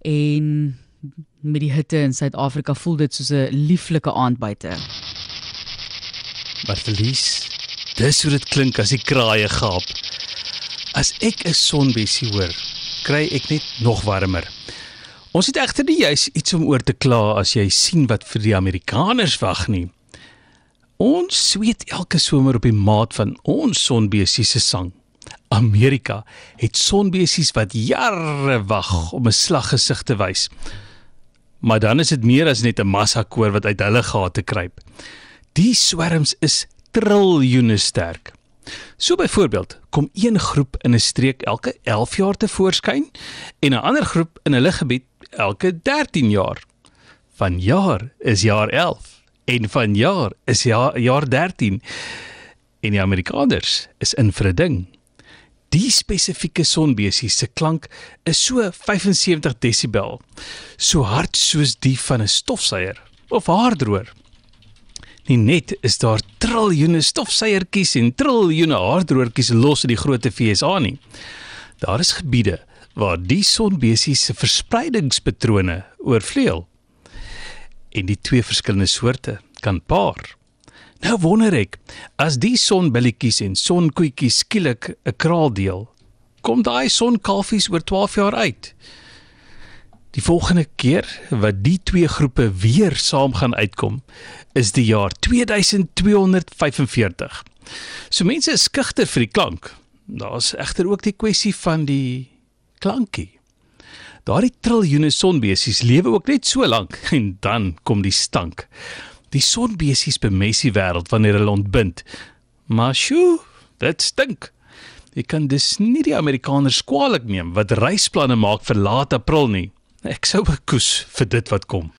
en met die hitte in Suid-Afrika voel dit soos 'n lieflike aand buite. Maar verlies, dis hoe dit klink as die kraaie gaap. As ek 'n sonbesie hoor, kry ek net nog warmer. Ons het egter nie juis iets om oor te kla as jy sien wat vir die Amerikaners wag nie. Ons sweet elke somer op die maat van ons sonbesies se sang. Amerika het sonbesies wat jare wag om 'n slaggesig te wys. Maar dan is dit meer as net 'n massakoor wat uit hulle gate kruip. Die swerms is triljoene sterk. So byvoorbeeld, kom een groep in 'n streek elke 11 jaar te voorskyn en 'n ander groep in hulle gebied elke 13 jaar. Van jaar is jaar 11 en van jaar is jaar jaar 13. En die Amerikaners is in vir 'n ding. Die spesifieke sonbesie se klank is so 75 desibel, so hard soos die van 'n stofsuier of haardroër. Nie net is daar triljoene stofsuiertjies en triljoene haardroërtjies los in die groot FSA nie. Daar is gebiede waar die sonbesie se verspreidingspatrone oorvleuel. En die twee verskillende soorte kan paar. Nou wonder ek, as die sonbilletjies en sonkoetjies skielik 'n kraal deel, kom daai sonkalfies oor 12 jaar uit. Die volgende keer wat die twee groepe weer saam gaan uitkom, is die jaar 2245. So mense is skugter vir die klank. Daar's egter ook die kwessie van die klankie. Daardie triljoene sonbesies lewe ook net so lank en dan kom die stank. Die sonbesies bemess die wêreld wanneer hulle ontbind. Maar sjoe, dit stink. Jy kan dus nie die Amerikaners kwaadlik neem wat reisplanne maak vir laat April nie. Ek sou bekoes vir dit wat kom.